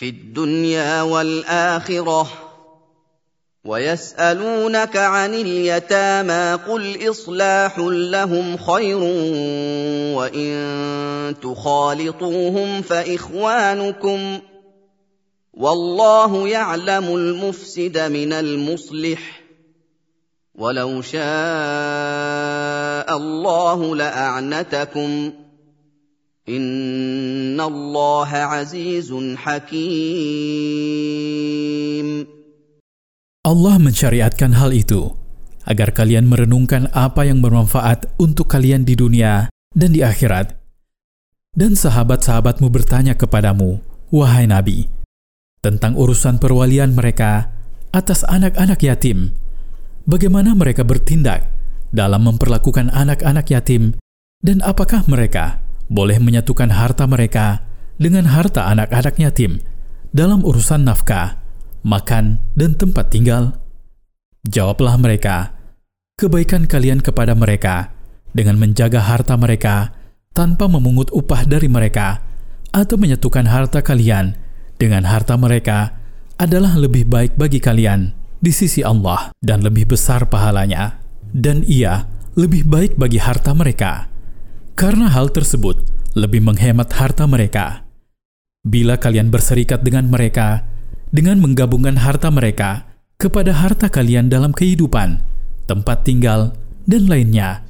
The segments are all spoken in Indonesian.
في الدنيا والآخرة ويسألونك عن اليتامى قل إصلاح لهم خير وإن تخالطوهم فإخوانكم والله يعلم المفسد من المصلح ولو شاء الله لأعنتكم ان الله عزيز حكيم Allah mensyariatkan hal itu agar kalian merenungkan apa yang bermanfaat untuk kalian di dunia dan di akhirat. Dan sahabat-sahabatmu bertanya kepadamu, wahai Nabi, tentang urusan perwalian mereka atas anak-anak yatim. Bagaimana mereka bertindak dalam memperlakukan anak-anak yatim dan apakah mereka boleh menyatukan harta mereka dengan harta anak-anak yatim dalam urusan nafkah makan, dan tempat tinggal? Jawablah mereka, kebaikan kalian kepada mereka dengan menjaga harta mereka tanpa memungut upah dari mereka atau menyatukan harta kalian dengan harta mereka adalah lebih baik bagi kalian di sisi Allah dan lebih besar pahalanya. Dan ia lebih baik bagi harta mereka. Karena hal tersebut lebih menghemat harta mereka. Bila kalian berserikat dengan mereka, dengan menggabungkan harta mereka kepada harta kalian dalam kehidupan, tempat tinggal, dan lainnya,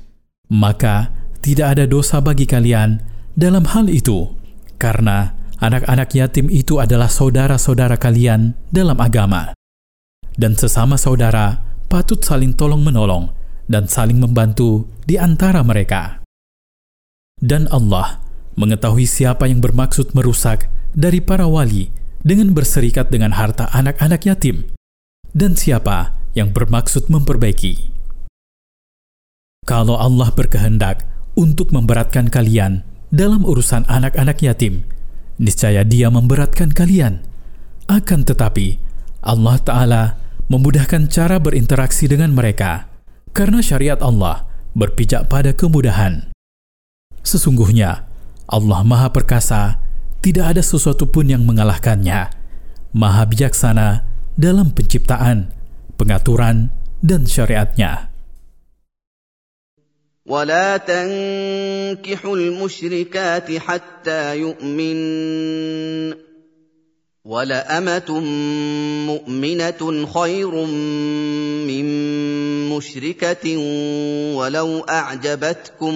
maka tidak ada dosa bagi kalian dalam hal itu, karena anak-anak yatim itu adalah saudara-saudara kalian dalam agama. Dan sesama saudara patut saling tolong-menolong dan saling membantu di antara mereka. Dan Allah mengetahui siapa yang bermaksud merusak dari para wali dengan berserikat dengan harta anak-anak yatim, dan siapa yang bermaksud memperbaiki. Kalau Allah berkehendak untuk memberatkan kalian dalam urusan anak-anak yatim, niscaya Dia memberatkan kalian. Akan tetapi, Allah Ta'ala memudahkan cara berinteraksi dengan mereka karena syariat Allah berpijak pada kemudahan. Sesungguhnya, Allah Maha Perkasa tidak ada sesuatu pun yang mengalahkannya. Maha bijaksana dalam penciptaan, pengaturan, dan syariatnya. ولا تنكحوا المشركات حتى يؤمن ولأمة مؤمنة خير من مشركة ولو أعجبتكم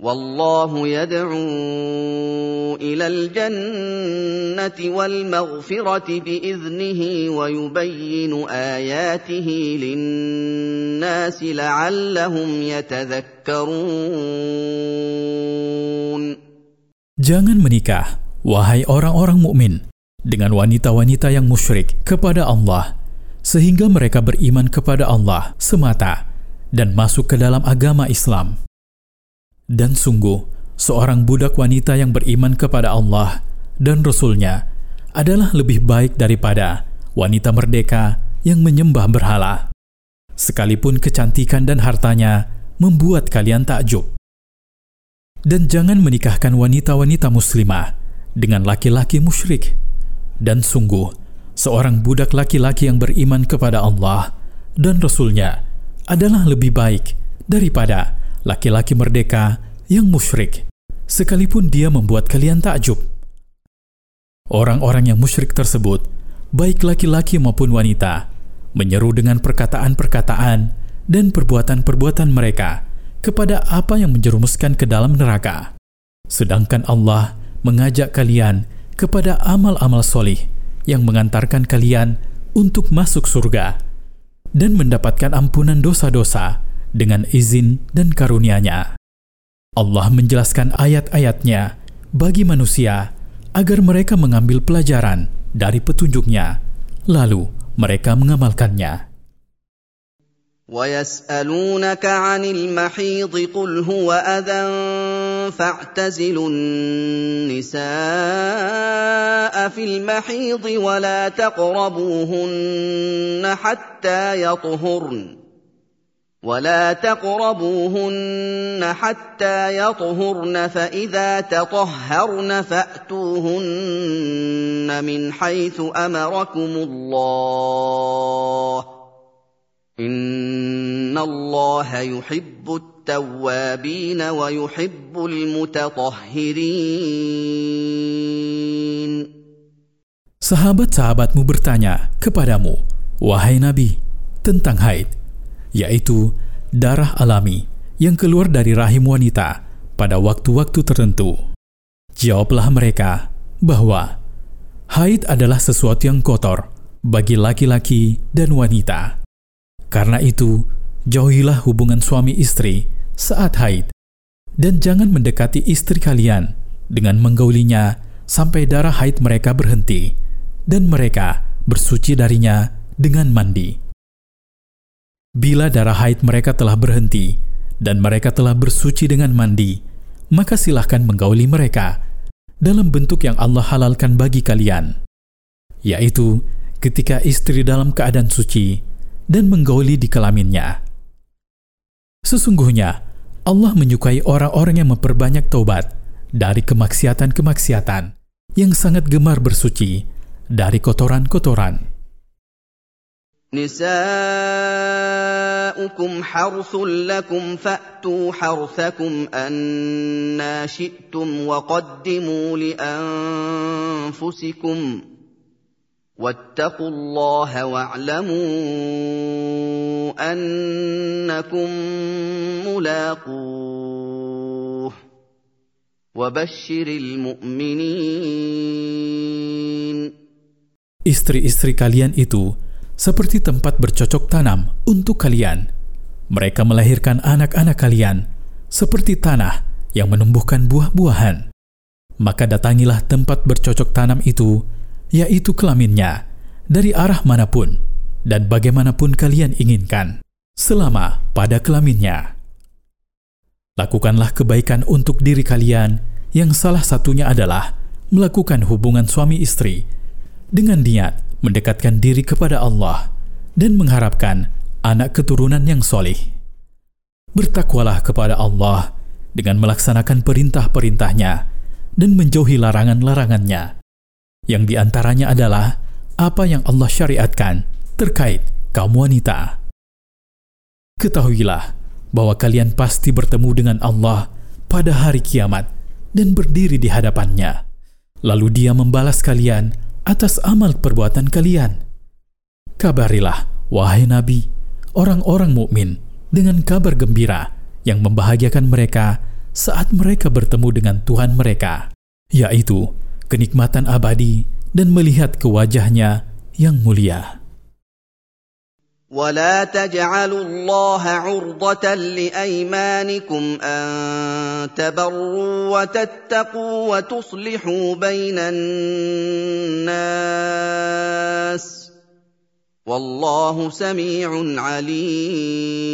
والله يدعو الى الجنه والمغفره باذنه ويبين اياته للناس لعلهم يتذكرون Jangan menikah, wahai orang-orang mukmin, dengan wanita-wanita yang musyrik kepada Allah, sehingga mereka beriman kepada Allah semata dan masuk ke dalam agama Islam. Dan sungguh, seorang budak wanita yang beriman kepada Allah dan Rasul-Nya adalah lebih baik daripada wanita merdeka yang menyembah berhala. Sekalipun kecantikan dan hartanya membuat kalian takjub. Dan jangan menikahkan wanita-wanita muslimah dengan laki-laki musyrik. Dan sungguh, seorang budak laki-laki yang beriman kepada Allah dan Rasul-Nya adalah lebih baik daripada laki-laki merdeka yang musyrik, sekalipun dia membuat kalian takjub. Orang-orang yang musyrik tersebut, baik laki-laki maupun wanita, menyeru dengan perkataan-perkataan dan perbuatan-perbuatan mereka kepada apa yang menjerumuskan ke dalam neraka. Sedangkan Allah mengajak kalian kepada amal-amal solih yang mengantarkan kalian untuk masuk surga dan mendapatkan ampunan dosa-dosa dengan izin dan karunia-Nya. Allah menjelaskan ayat-ayatnya bagi manusia agar mereka mengambil pelajaran dari petunjuknya, lalu mereka mengamalkannya. ويسألونك عن المحيض قل هو أذى فاعتزلوا النساء في المحيض ولا تقربوهن حتى يطهرن ولا تقربوهن حتى يطهرن فإذا تطهرن فأتوهن من حيث أمركم الله إن الله يحب التوابين ويحب المتطهرين Sahabat-sahabatmu bertanya kepadamu, Wahai Nabi, tentang haid, yaitu darah alami yang keluar dari rahim wanita pada waktu-waktu tertentu. Jawablah mereka bahwa haid adalah sesuatu yang kotor bagi laki-laki dan wanita. Karena itu, jauhilah hubungan suami istri saat haid, dan jangan mendekati istri kalian dengan menggaulinya sampai darah haid mereka berhenti, dan mereka bersuci darinya dengan mandi. Bila darah haid mereka telah berhenti dan mereka telah bersuci dengan mandi, maka silahkan menggauli mereka dalam bentuk yang Allah halalkan bagi kalian, yaitu ketika istri dalam keadaan suci dan menggauli di kelaminnya. Sesungguhnya, Allah menyukai orang-orang yang memperbanyak taubat dari kemaksiatan-kemaksiatan yang sangat gemar bersuci dari kotoran-kotoran. نساؤكم حرث لكم فأتوا حرثكم أنا شئتم وقدموا لأنفسكم واتقوا الله واعلموا أنكم ملاقوه وبشر المؤمنين. Istri-istri kalian itu seperti tempat bercocok tanam untuk kalian. Mereka melahirkan anak-anak kalian seperti tanah yang menumbuhkan buah-buahan. Maka datangilah tempat bercocok tanam itu yaitu kelaminnya, dari arah mana pun dan bagaimanapun kalian inginkan, selama pada kelaminnya. Lakukanlah kebaikan untuk diri kalian, yang salah satunya adalah melakukan hubungan suami istri dengan niat mendekatkan diri kepada Allah dan mengharapkan anak keturunan yang solih. Bertakwalah kepada Allah dengan melaksanakan perintah-perintahnya dan menjauhi larangan-larangannya yang di antaranya adalah apa yang Allah syariatkan terkait kaum wanita. Ketahuilah bahwa kalian pasti bertemu dengan Allah pada hari kiamat dan berdiri di hadapannya. Lalu dia membalas kalian atas amal perbuatan kalian. Kabarilah, wahai Nabi, orang-orang mukmin dengan kabar gembira yang membahagiakan mereka saat mereka bertemu dengan Tuhan mereka, yaitu kenikmatan abadi dan melihat ke wajahnya yang mulia. ولا تجعلوا الله عرضة لأيمانكم أن تبروا وتتقوا وتصلحوا بين الناس والله سميع عليم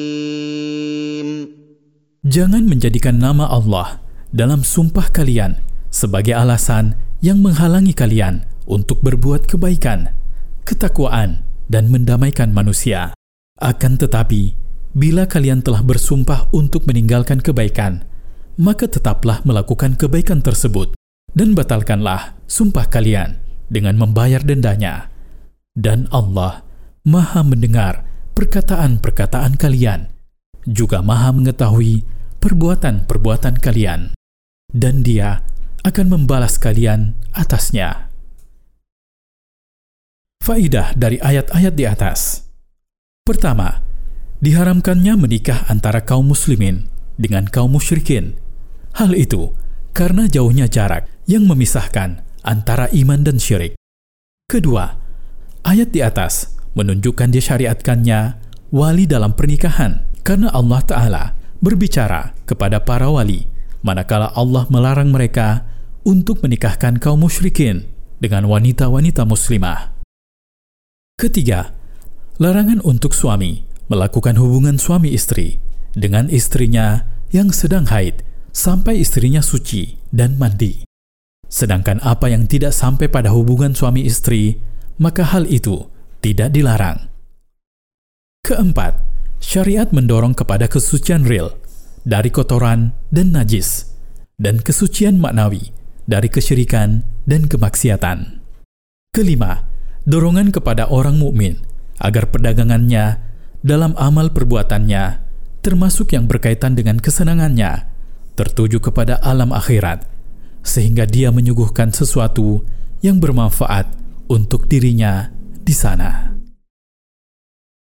Jangan menjadikan nama Allah dalam sumpah kalian sebagai alasan yang menghalangi kalian untuk berbuat kebaikan, ketakwaan, dan mendamaikan manusia. Akan tetapi, bila kalian telah bersumpah untuk meninggalkan kebaikan, maka tetaplah melakukan kebaikan tersebut dan batalkanlah sumpah kalian dengan membayar dendanya. Dan Allah Maha mendengar perkataan-perkataan kalian, juga Maha mengetahui perbuatan-perbuatan kalian. Dan Dia akan membalas kalian atasnya. Faidah dari ayat-ayat di atas. Pertama, diharamkannya menikah antara kaum muslimin dengan kaum musyrikin. Hal itu karena jauhnya jarak yang memisahkan antara iman dan syirik. Kedua, ayat di atas menunjukkan disyariatkannya wali dalam pernikahan karena Allah Ta'ala berbicara kepada para wali manakala Allah melarang mereka untuk menikahkan kaum musyrikin dengan wanita-wanita muslimah. Ketiga, larangan untuk suami melakukan hubungan suami istri dengan istrinya yang sedang haid sampai istrinya suci dan mandi. Sedangkan apa yang tidak sampai pada hubungan suami istri, maka hal itu tidak dilarang. Keempat, syariat mendorong kepada kesucian real dari kotoran dan najis, dan kesucian maknawi dari kesyirikan dan kemaksiatan. Kelima, dorongan kepada orang mukmin agar perdagangannya dalam amal perbuatannya, termasuk yang berkaitan dengan kesenangannya, tertuju kepada alam akhirat sehingga dia menyuguhkan sesuatu yang bermanfaat untuk dirinya di sana.